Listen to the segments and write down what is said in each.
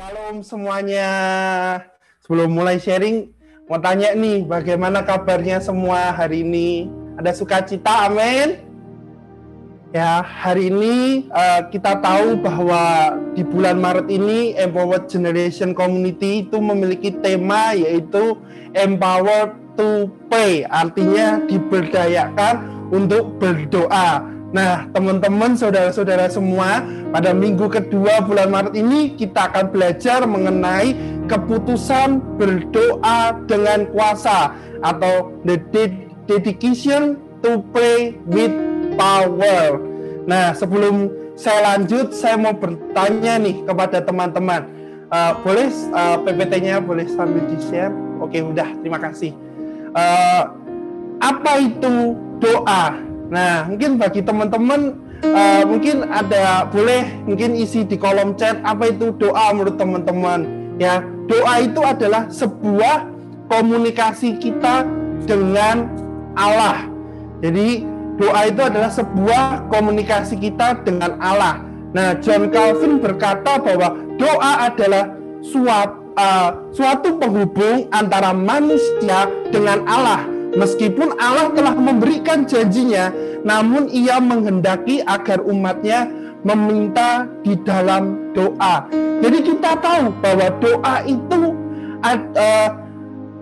Shalom semuanya. Sebelum mulai sharing, mau tanya nih, bagaimana kabarnya semua hari ini? Ada sukacita, amin? Ya, hari ini uh, kita tahu bahwa di bulan Maret ini Empowered Generation Community itu memiliki tema yaitu Empowered to Pray, artinya diberdayakan untuk berdoa. Nah, teman-teman, saudara-saudara semua, pada minggu kedua bulan Maret ini kita akan belajar mengenai keputusan berdoa dengan kuasa atau the dedication to pray with power. Nah, sebelum saya lanjut, saya mau bertanya nih kepada teman-teman. Uh, boleh uh, PPT-nya boleh sambil di-share? Oke, udah, terima kasih. Uh, apa itu doa? Nah, mungkin bagi teman-teman uh, mungkin ada boleh mungkin isi di kolom chat apa itu doa menurut teman-teman. Ya, doa itu adalah sebuah komunikasi kita dengan Allah. Jadi, doa itu adalah sebuah komunikasi kita dengan Allah. Nah, John Calvin berkata bahwa doa adalah suatu, uh, suatu penghubung antara manusia dengan Allah Meskipun Allah telah memberikan janjinya, namun ia menghendaki agar umatnya meminta di dalam doa. Jadi kita tahu bahwa doa itu uh,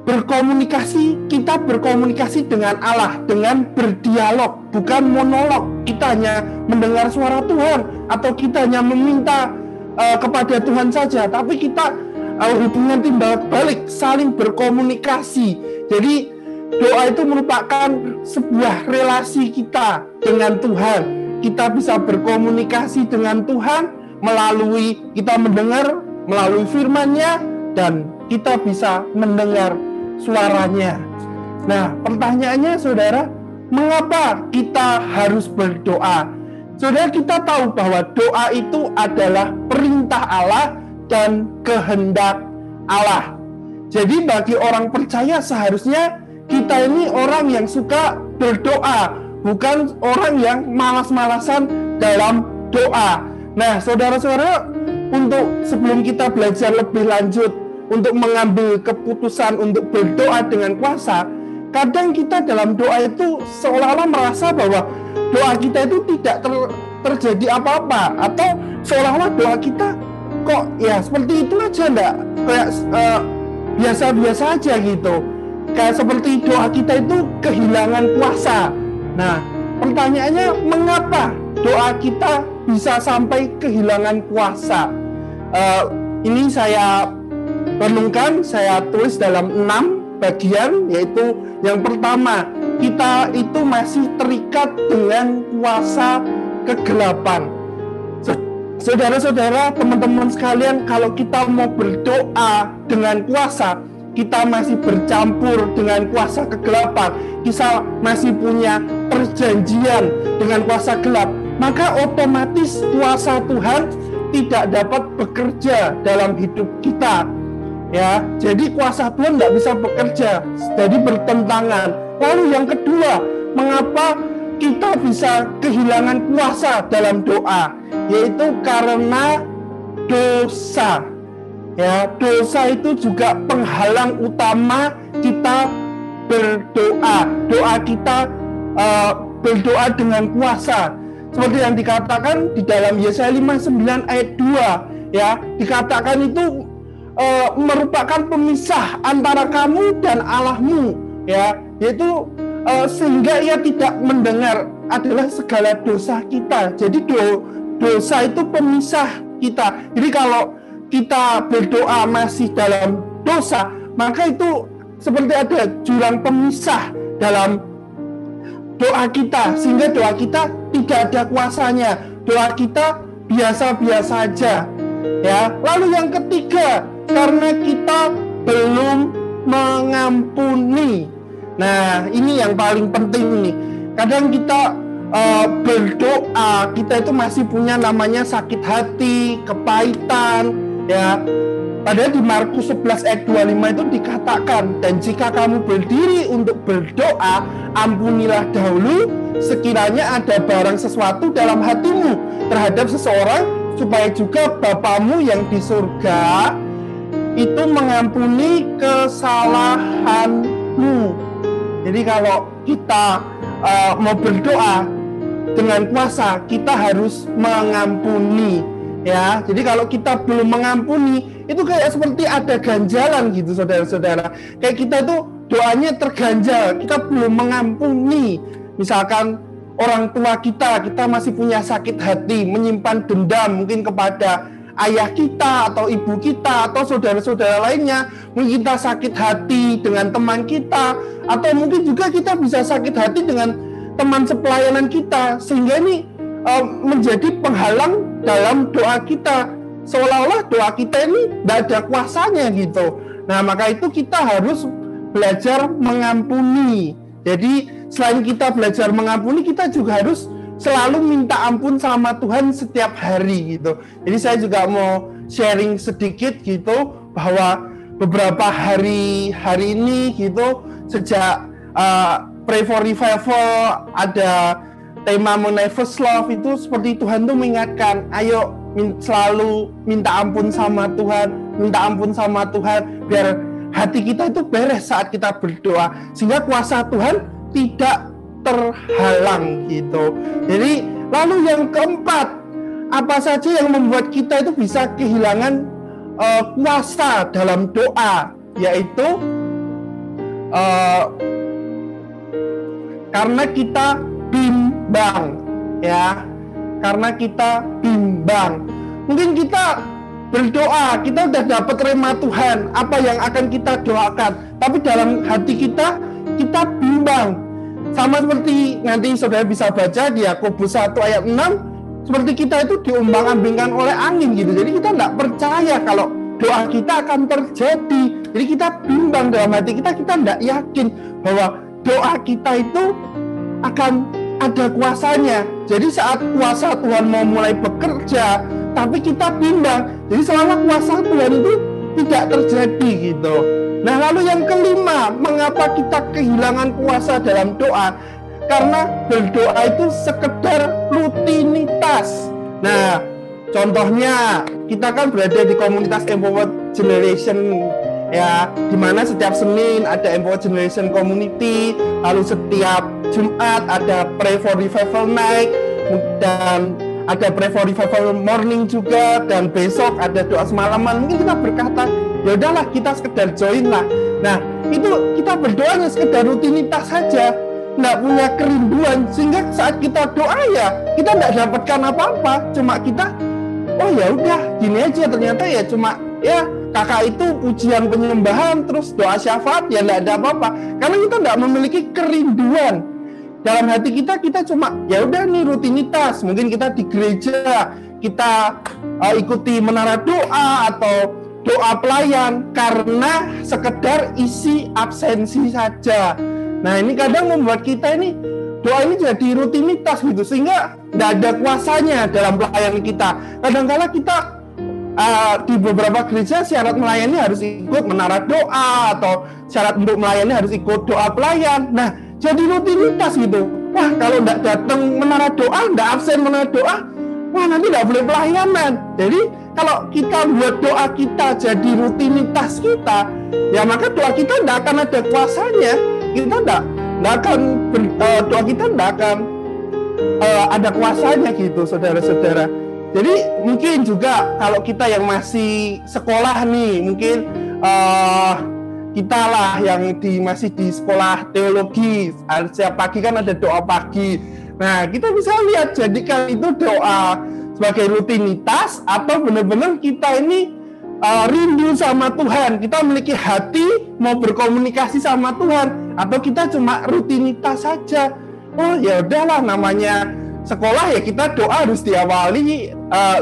berkomunikasi, kita berkomunikasi dengan Allah, dengan berdialog, bukan monolog. Kita hanya mendengar suara Tuhan atau kita hanya meminta uh, kepada Tuhan saja, tapi kita uh, hubungan timbal balik, saling berkomunikasi. Jadi Doa itu merupakan sebuah relasi kita dengan Tuhan. Kita bisa berkomunikasi dengan Tuhan melalui kita mendengar melalui firman-Nya dan kita bisa mendengar suaranya. Nah, pertanyaannya Saudara, mengapa kita harus berdoa? Saudara kita tahu bahwa doa itu adalah perintah Allah dan kehendak Allah. Jadi bagi orang percaya seharusnya kita ini orang yang suka berdoa, bukan orang yang malas-malasan dalam doa. Nah, saudara-saudara, untuk sebelum kita belajar lebih lanjut untuk mengambil keputusan untuk berdoa dengan kuasa, kadang kita dalam doa itu seolah-olah merasa bahwa doa kita itu tidak ter, terjadi apa-apa atau seolah-olah doa kita kok ya seperti itu aja enggak kayak uh, biasa-biasa aja gitu kayak seperti doa kita itu kehilangan kuasa. Nah, pertanyaannya mengapa doa kita bisa sampai kehilangan kuasa? Uh, ini saya renungkan, saya tulis dalam enam bagian, yaitu yang pertama, kita itu masih terikat dengan kuasa kegelapan. Saudara-saudara, teman-teman sekalian, kalau kita mau berdoa dengan kuasa, kita masih bercampur dengan kuasa kegelapan, kita masih punya perjanjian dengan kuasa gelap, maka otomatis kuasa Tuhan tidak dapat bekerja dalam hidup kita. Ya, jadi kuasa Tuhan tidak bisa bekerja, jadi bertentangan. Lalu yang kedua, mengapa kita bisa kehilangan kuasa dalam doa? Yaitu karena dosa. Ya, dosa itu juga penghalang utama kita berdoa. Doa kita uh, berdoa dengan kuasa. Seperti yang dikatakan di dalam Yesaya 59 ayat 2 ya, dikatakan itu uh, merupakan pemisah antara kamu dan Allahmu ya, yaitu uh, sehingga ia tidak mendengar adalah segala dosa kita. Jadi do, dosa itu pemisah kita. Jadi kalau kita berdoa masih dalam dosa, maka itu seperti ada jurang pemisah dalam doa kita, sehingga doa kita tidak ada kuasanya. Doa kita biasa-biasa saja. Ya, lalu yang ketiga, karena kita belum mengampuni. Nah, ini yang paling penting nih. Kadang kita uh, berdoa, kita itu masih punya namanya sakit hati, kepahitan, ya padahal di Markus 11 ayat 25 itu dikatakan dan jika kamu berdiri untuk berdoa ampunilah dahulu sekiranya ada barang sesuatu dalam hatimu terhadap seseorang supaya juga Bapamu yang di surga itu mengampuni kesalahanmu. Jadi kalau kita uh, mau berdoa dengan kuasa, kita harus mengampuni ya. Jadi kalau kita belum mengampuni, itu kayak seperti ada ganjalan gitu saudara-saudara. Kayak kita tuh doanya terganjal, kita belum mengampuni. Misalkan orang tua kita, kita masih punya sakit hati, menyimpan dendam mungkin kepada ayah kita atau ibu kita atau saudara-saudara lainnya, mungkin kita sakit hati dengan teman kita atau mungkin juga kita bisa sakit hati dengan teman sepelayanan kita sehingga ini uh, menjadi penghalang dalam doa kita seolah-olah doa kita ini tidak ada kuasanya gitu. Nah maka itu kita harus belajar mengampuni. Jadi selain kita belajar mengampuni, kita juga harus selalu minta ampun sama Tuhan setiap hari gitu. Jadi saya juga mau sharing sedikit gitu bahwa beberapa hari hari ini gitu sejak uh, Pray for Revival ada tema mengenai first love itu seperti Tuhan tuh mengingatkan, ayo min selalu minta ampun sama Tuhan, minta ampun sama Tuhan biar hati kita itu beres saat kita berdoa sehingga kuasa Tuhan tidak terhalang gitu. Jadi lalu yang keempat, apa saja yang membuat kita itu bisa kehilangan uh, kuasa dalam doa, yaitu uh, karena kita bimbang, ya, karena kita bimbang. Mungkin kita berdoa, kita udah dapat rema Tuhan, apa yang akan kita doakan, tapi dalam hati kita kita bimbang sama seperti nanti saudara bisa baca di Yakobus 1 ayat 6, seperti kita itu diumbang-ambingkan oleh angin gitu. Jadi kita tidak percaya kalau doa kita akan terjadi. Jadi kita bimbang dalam hati kita, kita tidak yakin bahwa doa kita itu akan ada kuasanya. Jadi saat kuasa Tuhan mau mulai bekerja, tapi kita bimbang. Jadi selama kuasa Tuhan itu tidak terjadi gitu. Nah, lalu yang kelima, mengapa kita kehilangan kuasa dalam doa? Karena berdoa itu sekedar rutinitas. Nah, contohnya kita kan berada di komunitas Empowered Generation ya, di mana setiap Senin ada Empowered Generation Community, lalu setiap Jumat ada Pray for Revival Night dan ada Pray for Revival Morning juga dan besok ada doa semalaman. Mungkin kita berkata, ya udahlah kita sekedar join lah. Nah itu kita berdoa sekedar rutinitas saja. Nggak punya kerinduan sehingga saat kita doa ya kita nggak dapatkan apa-apa. Cuma kita oh ya udah gini aja ternyata ya. Cuma ya kakak itu pujian penyembahan terus doa syafaat ya nggak ada apa-apa karena kita nggak memiliki kerinduan dalam hati kita kita cuma ya udah nih rutinitas mungkin kita di gereja kita uh, ikuti menara doa atau doa pelayan karena sekedar isi absensi saja. Nah ini kadang membuat kita ini doa ini jadi rutinitas gitu sehingga tidak ada kuasanya dalam pelayanan kita. Kadang-kala kita uh, di beberapa gereja syarat melayani harus ikut menara doa atau syarat untuk melayani harus ikut doa pelayan. Nah jadi rutinitas gitu. Wah kalau tidak datang menara doa, tidak absen menara doa, wah nanti tidak boleh pelayanan. Jadi kalau kita buat doa kita jadi rutinitas kita, ya maka doa kita tidak akan ada kuasanya. Kita tidak, tidak akan uh, doa kita tidak akan uh, ada kuasanya gitu, saudara-saudara. Jadi mungkin juga kalau kita yang masih sekolah nih, mungkin uh, kita lah yang di masih di sekolah teologi, setiap pagi kan ada doa pagi. Nah, kita bisa lihat jadikan itu doa sebagai rutinitas atau benar-benar kita ini uh, rindu sama Tuhan, kita memiliki hati mau berkomunikasi sama Tuhan atau kita cuma rutinitas saja. Oh ya udahlah namanya sekolah ya kita doa harus diawali uh,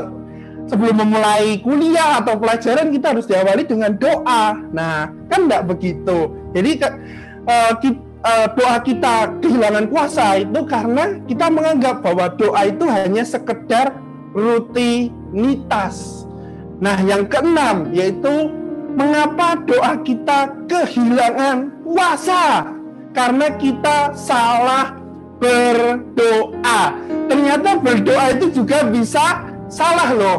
sebelum memulai kuliah atau pelajaran kita harus diawali dengan doa. Nah kan tidak begitu. Jadi uh, kita, uh, doa kita kehilangan kuasa itu karena kita menganggap bahwa doa itu hanya sekedar rutinitas. Nah, yang keenam yaitu mengapa doa kita kehilangan kuasa? Karena kita salah berdoa. Ternyata berdoa itu juga bisa salah loh.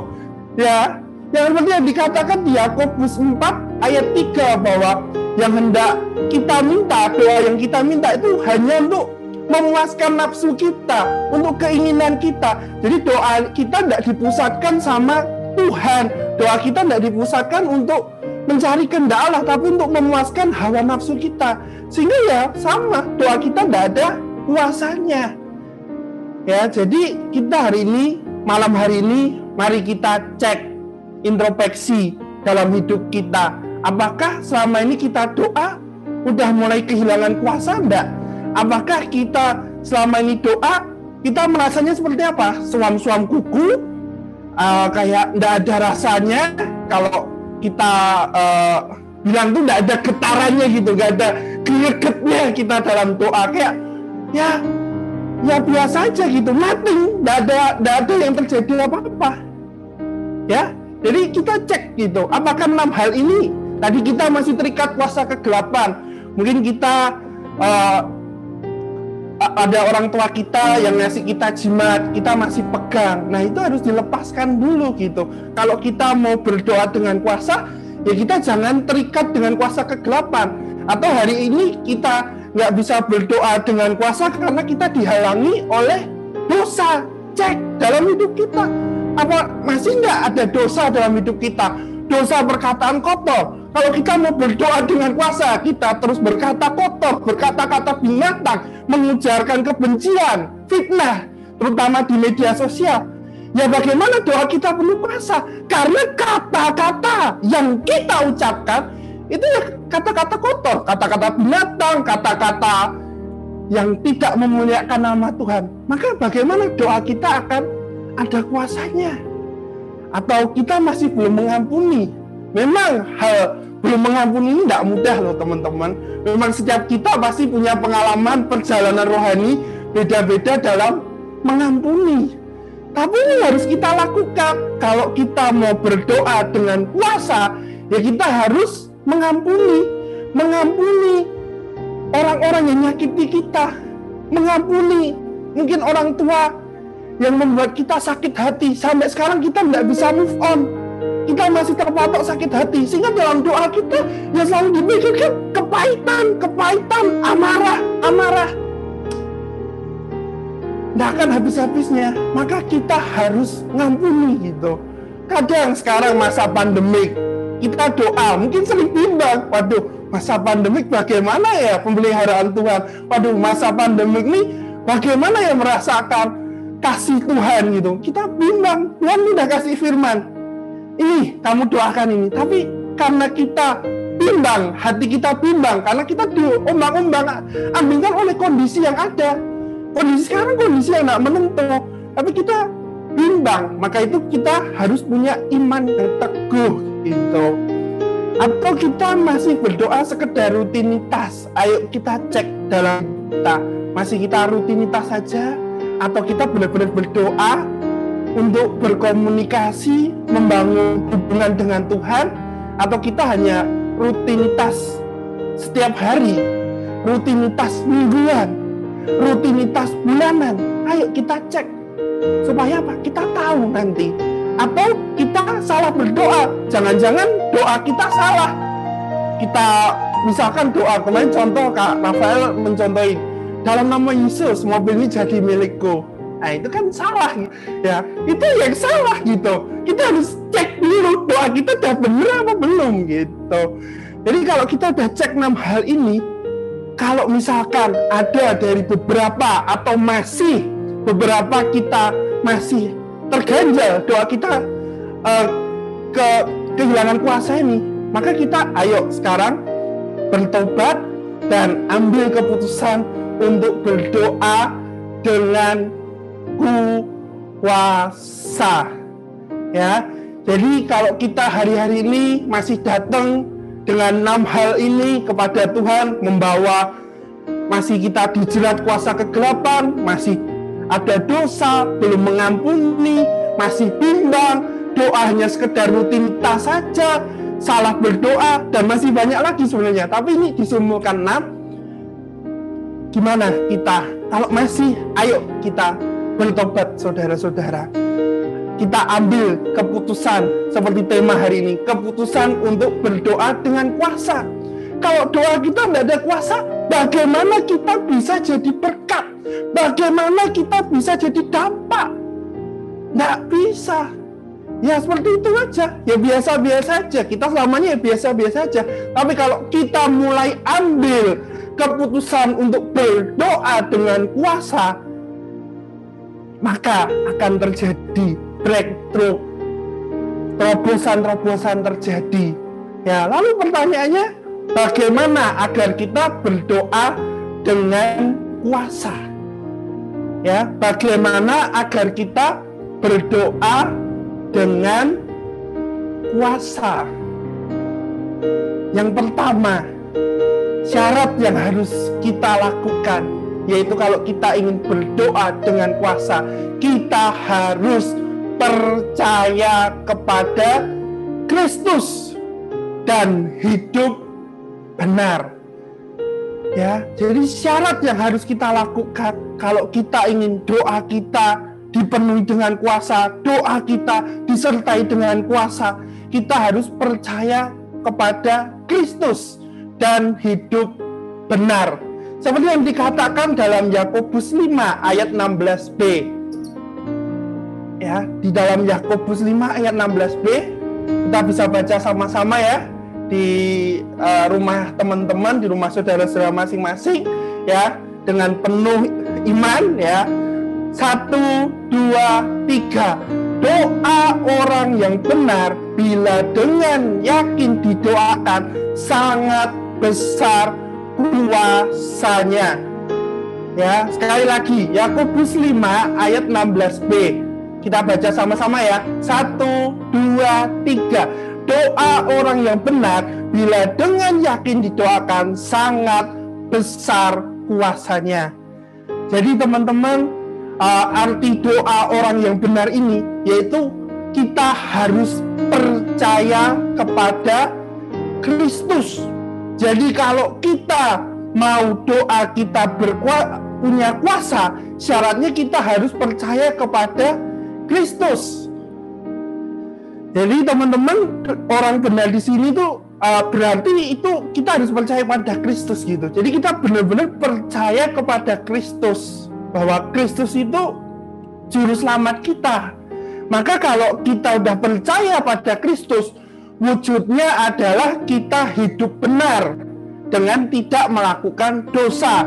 Ya, yang seperti yang dikatakan di Yakobus 4 ayat 3 bahwa yang hendak kita minta, doa yang kita minta itu hanya untuk memuaskan nafsu kita, untuk keinginan kita. Jadi doa kita tidak dipusatkan sama Tuhan. Doa kita tidak dipusatkan untuk mencari kehendak Allah, tapi untuk memuaskan hawa nafsu kita. Sehingga ya sama, doa kita tidak ada kuasanya. Ya, jadi kita hari ini, malam hari ini, mari kita cek introspeksi dalam hidup kita. Apakah selama ini kita doa udah mulai kehilangan kuasa enggak? Apakah kita selama ini doa kita merasanya seperti apa? Suam-suam kuku, uh, kayak enggak ada rasanya. Kalau kita uh, bilang tuh enggak ada getarannya gitu, enggak ada gregetnya kita dalam doa kayak ya ya biasa aja gitu, nothing, enggak ada enggak ada yang terjadi apa-apa. Ya, jadi kita cek gitu, apakah enam hal ini tadi kita masih terikat kuasa kegelapan, mungkin kita uh, ada orang tua kita yang ngasih kita jimat, kita masih pegang. Nah itu harus dilepaskan dulu gitu. Kalau kita mau berdoa dengan kuasa, ya kita jangan terikat dengan kuasa kegelapan. Atau hari ini kita nggak bisa berdoa dengan kuasa karena kita dihalangi oleh dosa. Cek dalam hidup kita apa masih nggak ada dosa dalam hidup kita? Dosa perkataan kotor. Kalau kita mau berdoa dengan kuasa, kita terus berkata kotor, berkata-kata binatang, mengujarkan kebencian, fitnah, terutama di media sosial. Ya bagaimana doa kita penuh kuasa? Karena kata-kata yang kita ucapkan itu ya kata-kata kotor, kata-kata binatang, kata-kata yang tidak memuliakan nama Tuhan. Maka bagaimana doa kita akan ada kuasanya. Atau kita masih belum mengampuni. Memang hal belum mengampuni ini tidak mudah loh teman-teman. Memang setiap kita pasti punya pengalaman perjalanan rohani beda-beda dalam mengampuni. Tapi ini harus kita lakukan. Kalau kita mau berdoa dengan kuasa, ya kita harus mengampuni. Mengampuni orang-orang yang nyakiti kita. Mengampuni mungkin orang tua yang membuat kita sakit hati. Sampai sekarang kita tidak bisa move on. Kita masih terpatok sakit hati. Sehingga dalam doa kita ya selalu dipikirkan kepahitan kepahitan amarah amarah. Tidak akan habis-habisnya. Maka kita harus ngampuni gitu. Kadang sekarang masa pandemik kita doa mungkin sering bimbang waduh masa pandemik bagaimana ya pemeliharaan Tuhan waduh masa pandemik ini bagaimana ya merasakan kasih Tuhan gitu. Kita bimbang, Tuhan udah kasih firman. Ini kamu doakan ini. Tapi karena kita bimbang, hati kita bimbang, karena kita diombang-ombang, ambilkan oleh kondisi yang ada. Kondisi sekarang kondisi yang tidak menentu. Tapi kita bimbang, maka itu kita harus punya iman yang teguh gitu. Atau kita masih berdoa sekedar rutinitas. Ayo kita cek dalam kita. Masih kita rutinitas saja atau kita benar-benar berdoa untuk berkomunikasi, membangun hubungan dengan Tuhan, atau kita hanya rutinitas setiap hari, rutinitas mingguan, rutinitas bulanan. Ayo kita cek supaya apa? Kita tahu nanti. Atau kita salah berdoa, jangan-jangan doa kita salah. Kita misalkan doa kemarin contoh Kak Rafael mencontohi dalam nama Yesus mobil ini jadi milikku. Nah itu kan salah ya. Itu yang salah gitu. Kita harus cek dulu doa kita udah bener apa belum gitu. Jadi kalau kita udah cek enam hal ini, kalau misalkan ada dari beberapa atau masih beberapa kita masih terganjal doa kita uh, ke kehilangan kuasa ini, maka kita ayo sekarang bertobat dan ambil keputusan untuk berdoa dengan kuasa. Ya. Jadi kalau kita hari-hari ini masih datang dengan enam hal ini kepada Tuhan membawa masih kita dijerat kuasa kegelapan, masih ada dosa, belum mengampuni, masih bimbang, doa hanya sekedar rutinitas saja, salah berdoa, dan masih banyak lagi sebenarnya. Tapi ini disimpulkan enam, gimana kita kalau masih ayo kita bertobat saudara-saudara kita ambil keputusan seperti tema hari ini, keputusan untuk berdoa dengan kuasa. Kalau doa kita tidak ada kuasa, bagaimana kita bisa jadi berkat? Bagaimana kita bisa jadi dampak? Tidak bisa. Ya seperti itu aja. Ya biasa-biasa aja. Kita selamanya ya biasa-biasa aja. Tapi kalau kita mulai ambil keputusan untuk berdoa dengan kuasa, maka akan terjadi breakthrough. Terobosan-terobosan terjadi. Ya, lalu pertanyaannya, bagaimana agar kita berdoa dengan kuasa? Ya, bagaimana agar kita berdoa dengan kuasa. Yang pertama, syarat yang harus kita lakukan yaitu kalau kita ingin berdoa dengan kuasa, kita harus percaya kepada Kristus dan hidup benar. Ya, jadi syarat yang harus kita lakukan kalau kita ingin doa kita dipenuhi dengan kuasa, doa kita disertai dengan kuasa. Kita harus percaya kepada Kristus dan hidup benar. Seperti yang dikatakan dalam Yakobus 5 ayat 16b. Ya, di dalam Yakobus 5 ayat 16b kita bisa baca sama-sama ya di uh, rumah teman-teman, di rumah saudara-saudara masing-masing ya dengan penuh iman ya satu, dua, tiga. Doa orang yang benar bila dengan yakin didoakan sangat besar kuasanya. Ya, sekali lagi Yakobus 5 ayat 16b. Kita baca sama-sama ya. Satu, dua, tiga. Doa orang yang benar bila dengan yakin didoakan sangat besar kuasanya. Jadi teman-teman uh, arti doa orang yang benar ini yaitu kita harus percaya kepada Kristus. Jadi kalau kita mau doa kita berkuasa punya kuasa, syaratnya kita harus percaya kepada Kristus. Jadi teman-teman orang benar di sini tuh uh, berarti itu kita harus percaya pada Kristus gitu. Jadi kita benar-benar percaya kepada Kristus bahwa Kristus itu juru selamat kita. Maka kalau kita sudah percaya pada Kristus, wujudnya adalah kita hidup benar dengan tidak melakukan dosa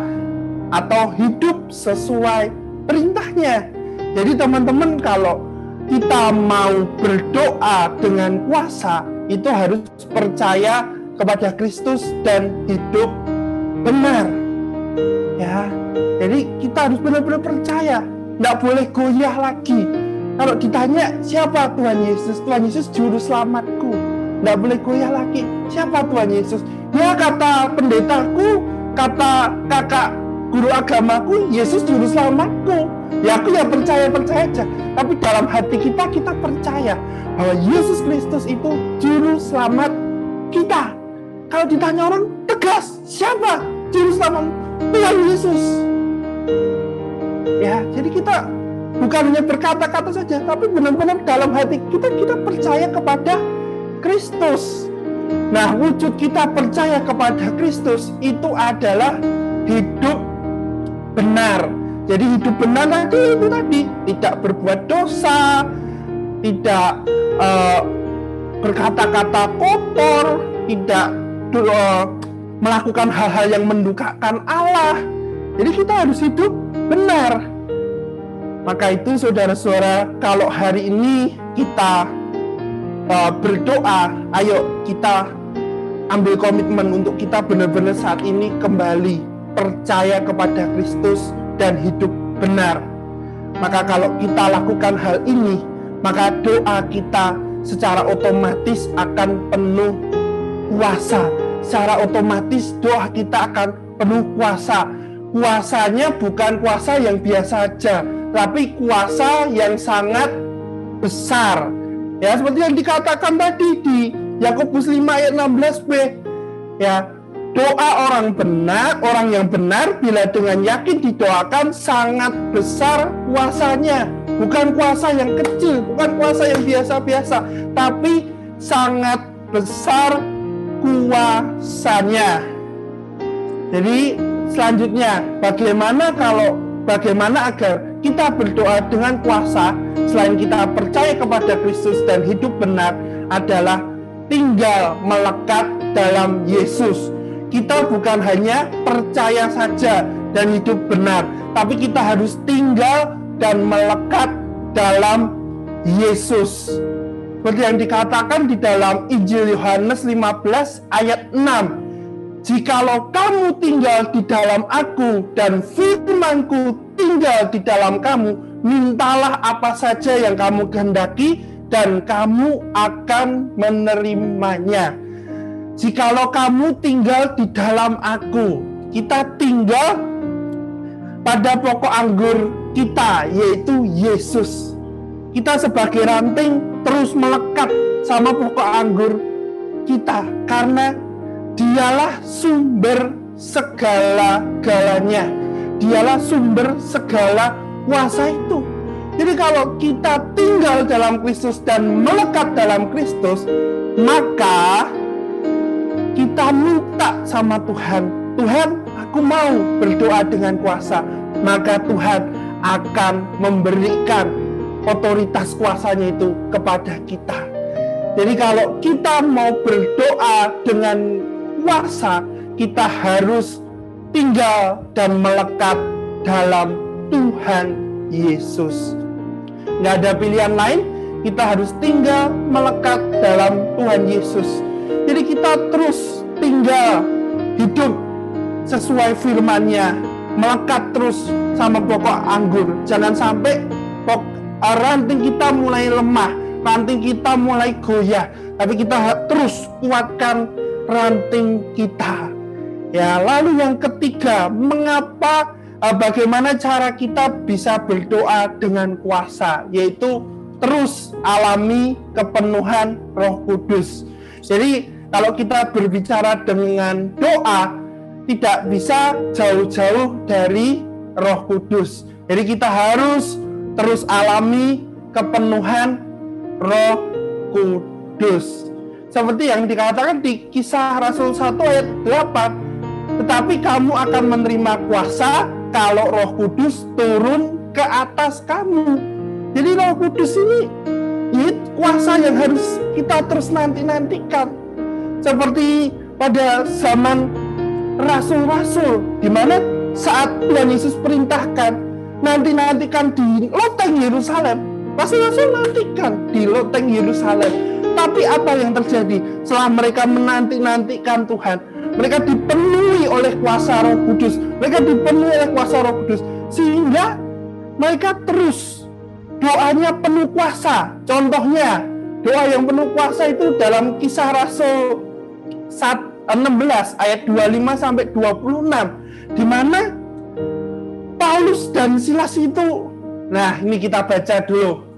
atau hidup sesuai perintahnya. Jadi teman-teman kalau kita mau berdoa dengan kuasa, itu harus percaya kepada Kristus dan hidup benar. Ya, jadi kita harus benar-benar percaya, tidak boleh goyah lagi. Kalau ditanya siapa Tuhan Yesus, Tuhan Yesus juru selamatku. Tidak boleh goyah lagi. Siapa Tuhan Yesus? Ya kata pendetaku, kata kakak guru agamaku, Yesus juru selamatku. Ya aku ya percaya percaya aja. Tapi dalam hati kita kita percaya bahwa Yesus Kristus itu juru selamat kita. Kalau ditanya orang tegas, siapa juru selamat? Tuhan Yesus. Ya, jadi kita bukan hanya berkata-kata saja, tapi benar-benar dalam hati kita kita percaya kepada Kristus. Nah, wujud kita percaya kepada Kristus itu adalah hidup benar. Jadi hidup benar tadi itu tadi tidak berbuat dosa, tidak uh, berkata-kata kotor, tidak uh, melakukan hal-hal yang mendukakan Allah. Jadi kita harus hidup benar. Maka itu saudara-saudara, kalau hari ini kita uh, berdoa, ayo kita ambil komitmen untuk kita benar-benar saat ini kembali percaya kepada Kristus dan hidup benar. Maka kalau kita lakukan hal ini, maka doa kita secara otomatis akan penuh kuasa. Secara otomatis doa kita akan penuh kuasa kuasanya bukan kuasa yang biasa saja, tapi kuasa yang sangat besar. Ya, seperti yang dikatakan tadi di Yakobus 5 ayat 16b. Ya, doa orang benar, orang yang benar bila dengan yakin didoakan sangat besar kuasanya. Bukan kuasa yang kecil, bukan kuasa yang biasa-biasa, tapi sangat besar kuasanya. Jadi selanjutnya, bagaimana kalau bagaimana agar kita berdoa dengan kuasa selain kita percaya kepada Kristus dan hidup benar adalah tinggal melekat dalam Yesus kita bukan hanya percaya saja dan hidup benar, tapi kita harus tinggal dan melekat dalam Yesus. Seperti yang dikatakan di dalam Injil Yohanes 15 ayat 6. Jikalau kamu tinggal di dalam aku dan firmanku tinggal di dalam kamu, mintalah apa saja yang kamu kehendaki dan kamu akan menerimanya. Jikalau kamu tinggal di dalam aku, kita tinggal pada pokok anggur kita, yaitu Yesus. Kita sebagai ranting terus melekat sama pokok anggur kita, karena dialah sumber segala-galanya. Dialah sumber segala kuasa itu. Jadi kalau kita tinggal dalam Kristus dan melekat dalam Kristus, maka kita minta sama Tuhan, Tuhan, aku mau berdoa dengan kuasa, maka Tuhan akan memberikan otoritas kuasanya itu kepada kita. Jadi kalau kita mau berdoa dengan kuasa, kita harus tinggal dan melekat dalam Tuhan Yesus. Nggak ada pilihan lain, kita harus tinggal melekat dalam Tuhan Yesus kita terus tinggal hidup sesuai firmannya, melekat terus sama pokok anggur. Jangan sampai pok, eh, ranting kita mulai lemah, ranting kita mulai goyah, tapi kita terus kuatkan ranting kita. Ya, lalu yang ketiga, mengapa eh, bagaimana cara kita bisa berdoa dengan kuasa, yaitu terus alami kepenuhan Roh Kudus. Jadi kalau kita berbicara dengan doa tidak bisa jauh-jauh dari Roh Kudus. Jadi kita harus terus alami kepenuhan Roh Kudus. Seperti yang dikatakan di kisah Rasul 1 ayat 8. Tetapi kamu akan menerima kuasa kalau Roh Kudus turun ke atas kamu. Jadi Roh Kudus ini kuasa yang harus kita terus nanti-nantikan. Seperti pada zaman rasul-rasul, di mana saat Tuhan Yesus perintahkan, nanti-nantikan di loteng Yerusalem. Rasul-rasul nantikan di loteng Yerusalem. Tapi apa yang terjadi setelah mereka menanti-nantikan Tuhan? Mereka dipenuhi oleh kuasa roh kudus. Mereka dipenuhi oleh kuasa roh kudus. Sehingga mereka terus doanya penuh kuasa. Contohnya, doa yang penuh kuasa itu dalam kisah Rasul 16 ayat 25 sampai 26 di mana Paulus dan Silas itu nah ini kita baca dulu.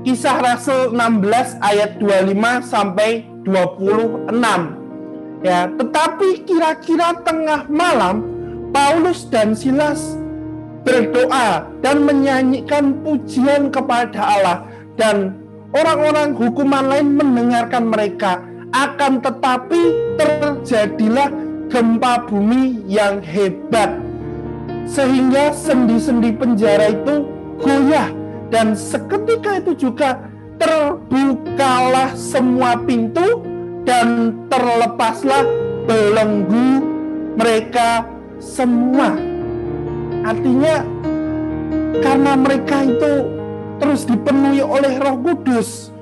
Kisah Rasul 16 ayat 25 sampai 26 ya tetapi kira-kira tengah malam Paulus dan Silas berdoa dan menyanyikan pujian kepada Allah. Dan orang-orang hukuman lain mendengarkan mereka akan tetapi terjadilah gempa bumi yang hebat sehingga sendi-sendi penjara itu goyah dan seketika itu juga terbukalah semua pintu dan terlepaslah belenggu mereka semua. Artinya karena mereka itu terus dipenuhi oleh Roh Kudus,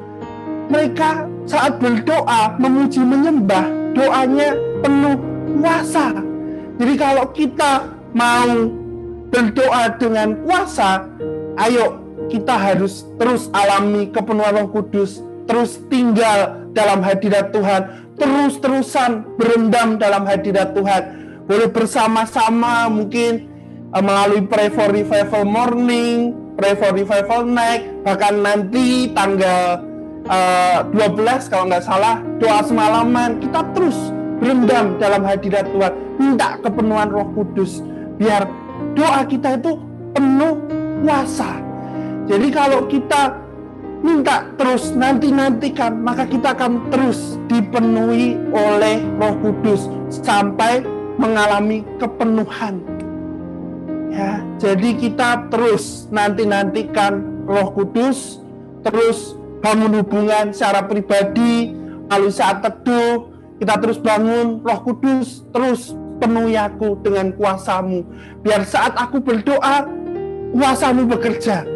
mereka saat berdoa memuji menyembah doanya penuh kuasa. Jadi kalau kita mau berdoa dengan kuasa, ayo kita harus terus alami kepenuhan Roh Kudus, terus tinggal dalam hadirat Tuhan, terus-terusan berendam dalam hadirat Tuhan. Boleh bersama-sama mungkin uh, melalui Pray for Revival Morning, Pray for Revival Night, bahkan nanti tanggal uh, eh, 12 kalau nggak salah doa semalaman kita terus berendam dalam hadirat Tuhan, minta kepenuhan Roh Kudus, biar doa kita itu penuh kuasa. Jadi kalau kita minta terus nanti-nantikan, maka kita akan terus dipenuhi oleh Roh Kudus sampai mengalami kepenuhan. Ya, jadi kita terus nanti-nantikan Roh Kudus, terus bangun hubungan secara pribadi, lalu saat teduh, kita terus bangun Roh Kudus, terus penuhi aku dengan kuasamu. Biar saat aku berdoa, kuasamu bekerja.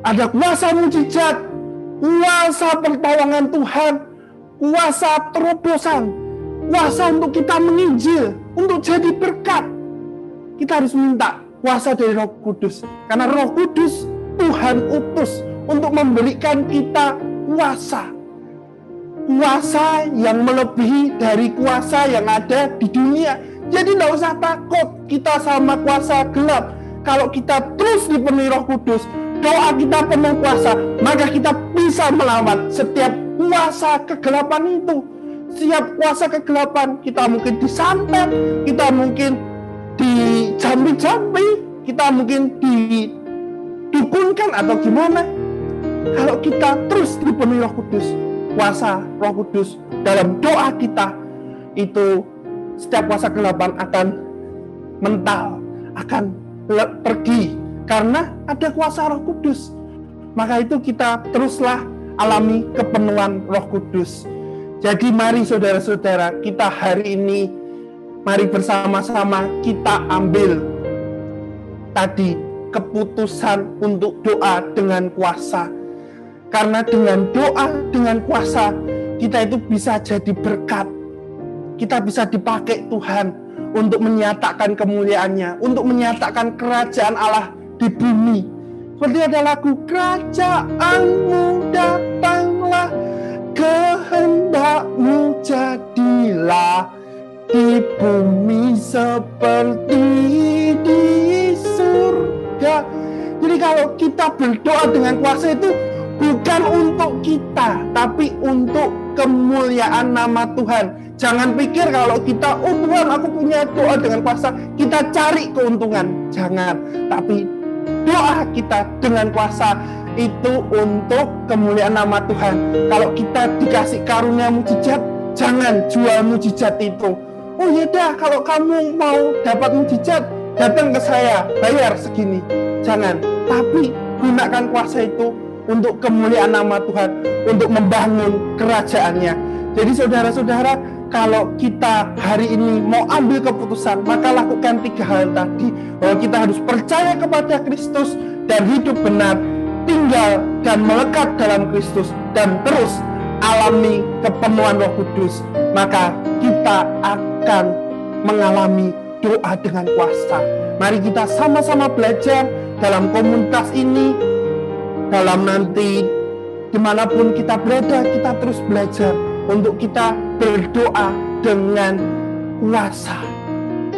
Ada kuasa mujizat, kuasa pertolongan Tuhan, kuasa terobosan, kuasa untuk kita menginjil, untuk jadi berkat. Kita harus minta kuasa dari Roh Kudus, karena Roh Kudus Tuhan utus untuk memberikan kita kuasa. Kuasa yang melebihi dari kuasa yang ada di dunia. Jadi tidak usah takut kita sama kuasa gelap. Kalau kita terus dipenuhi roh kudus, doa kita penuh kuasa, maka kita bisa melawan setiap kuasa kegelapan itu. Setiap kuasa kegelapan, kita mungkin disantet, kita mungkin dijambi-jambi, kita mungkin didukunkan atau gimana kalau kita terus dipenuhi Roh Kudus, kuasa Roh Kudus dalam doa kita itu setiap kuasa kegelapan akan mental, akan pergi karena ada kuasa Roh Kudus. Maka itu kita teruslah alami kepenuhan Roh Kudus. Jadi mari saudara-saudara, kita hari ini mari bersama-sama kita ambil tadi keputusan untuk doa dengan kuasa karena dengan doa, dengan kuasa, kita itu bisa jadi berkat. Kita bisa dipakai Tuhan untuk menyatakan kemuliaannya, untuk menyatakan kerajaan Allah di bumi. Seperti ada lagu, kerajaanmu datanglah, kehendakmu jadilah di bumi seperti di surga. Jadi kalau kita berdoa dengan kuasa itu bukan untuk kita, tapi untuk kemuliaan nama Tuhan. Jangan pikir kalau kita, oh Tuhan aku punya doa dengan kuasa, kita cari keuntungan. Jangan, tapi doa kita dengan kuasa itu untuk kemuliaan nama Tuhan. Kalau kita dikasih karunia mujizat, jangan jual mujizat itu. Oh ya dah, kalau kamu mau dapat mujizat, datang ke saya, bayar segini. Jangan, tapi gunakan kuasa itu untuk kemuliaan nama Tuhan, untuk membangun kerajaannya. Jadi saudara-saudara, kalau kita hari ini mau ambil keputusan, maka lakukan tiga hal tadi. Bahwa kita harus percaya kepada Kristus dan hidup benar, tinggal dan melekat dalam Kristus, dan terus alami kepenuhan roh kudus. Maka kita akan mengalami doa dengan kuasa. Mari kita sama-sama belajar dalam komunitas ini, dalam nanti di mana pun kita berada kita terus belajar untuk kita berdoa dengan kuasa.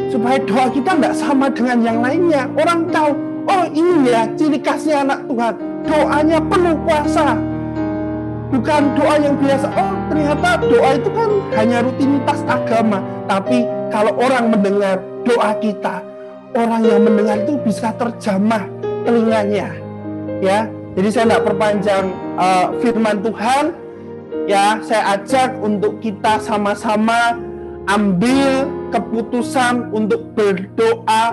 Supaya doa kita tidak sama dengan yang lainnya. Orang tahu oh ini ya ciri khasnya anak Tuhan. Doanya penuh kuasa. Bukan doa yang biasa. Oh ternyata doa itu kan hanya rutinitas agama. Tapi kalau orang mendengar doa kita orang yang mendengar itu bisa terjamah telinganya. Ya jadi saya tidak perpanjang uh, firman Tuhan, ya saya ajak untuk kita sama-sama ambil keputusan untuk berdoa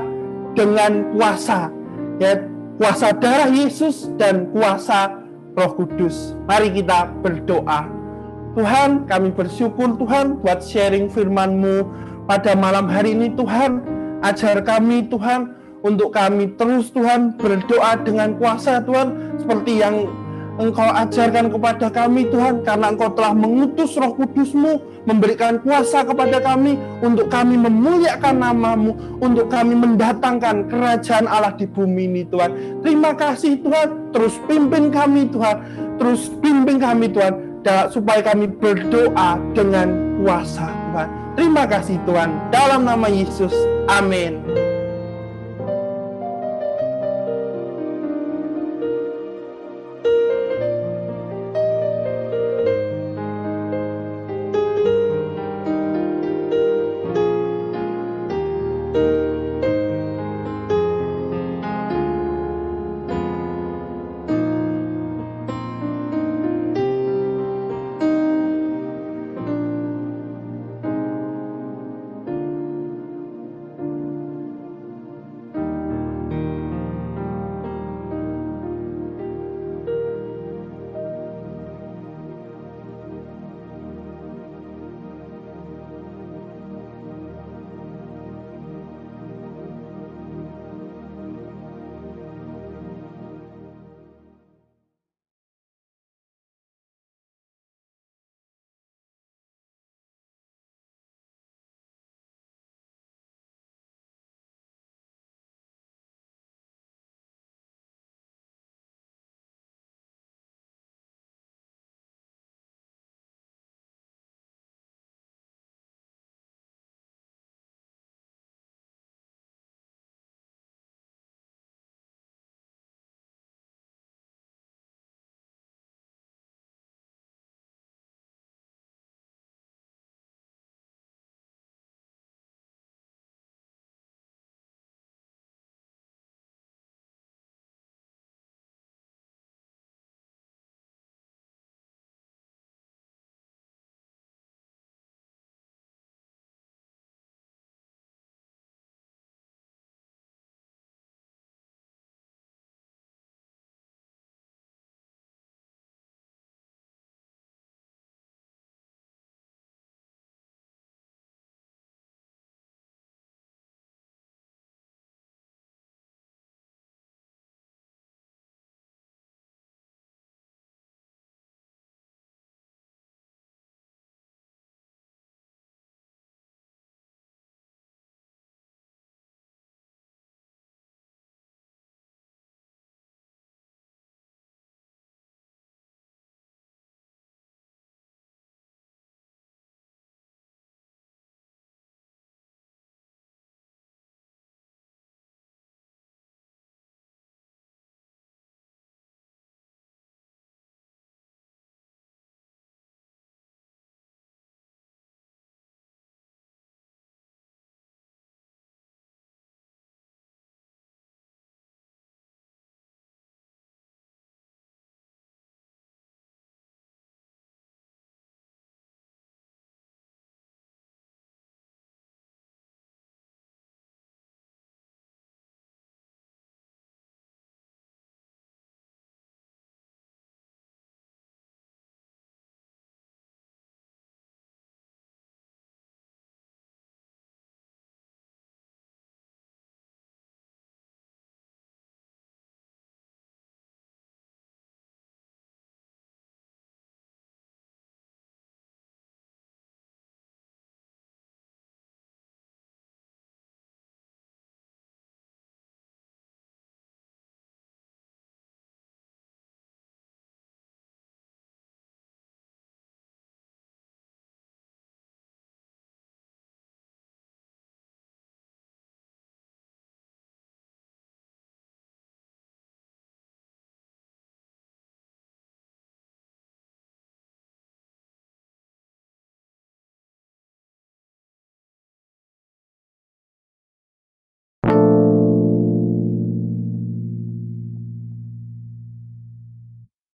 dengan kuasa, ya kuasa darah Yesus dan kuasa Roh Kudus. Mari kita berdoa. Tuhan, kami bersyukur Tuhan buat sharing firman-Mu pada malam hari ini Tuhan. Ajar kami Tuhan untuk kami terus Tuhan berdoa dengan kuasa Tuhan seperti yang Engkau ajarkan kepada kami Tuhan karena Engkau telah mengutus roh kudusmu memberikan kuasa kepada kami untuk kami memuliakan namamu untuk kami mendatangkan kerajaan Allah di bumi ini Tuhan. Terima kasih Tuhan. Terus pimpin kami Tuhan. Terus pimpin kami Tuhan supaya kami berdoa dengan kuasa Tuhan. Terima kasih Tuhan. Dalam nama Yesus. Amin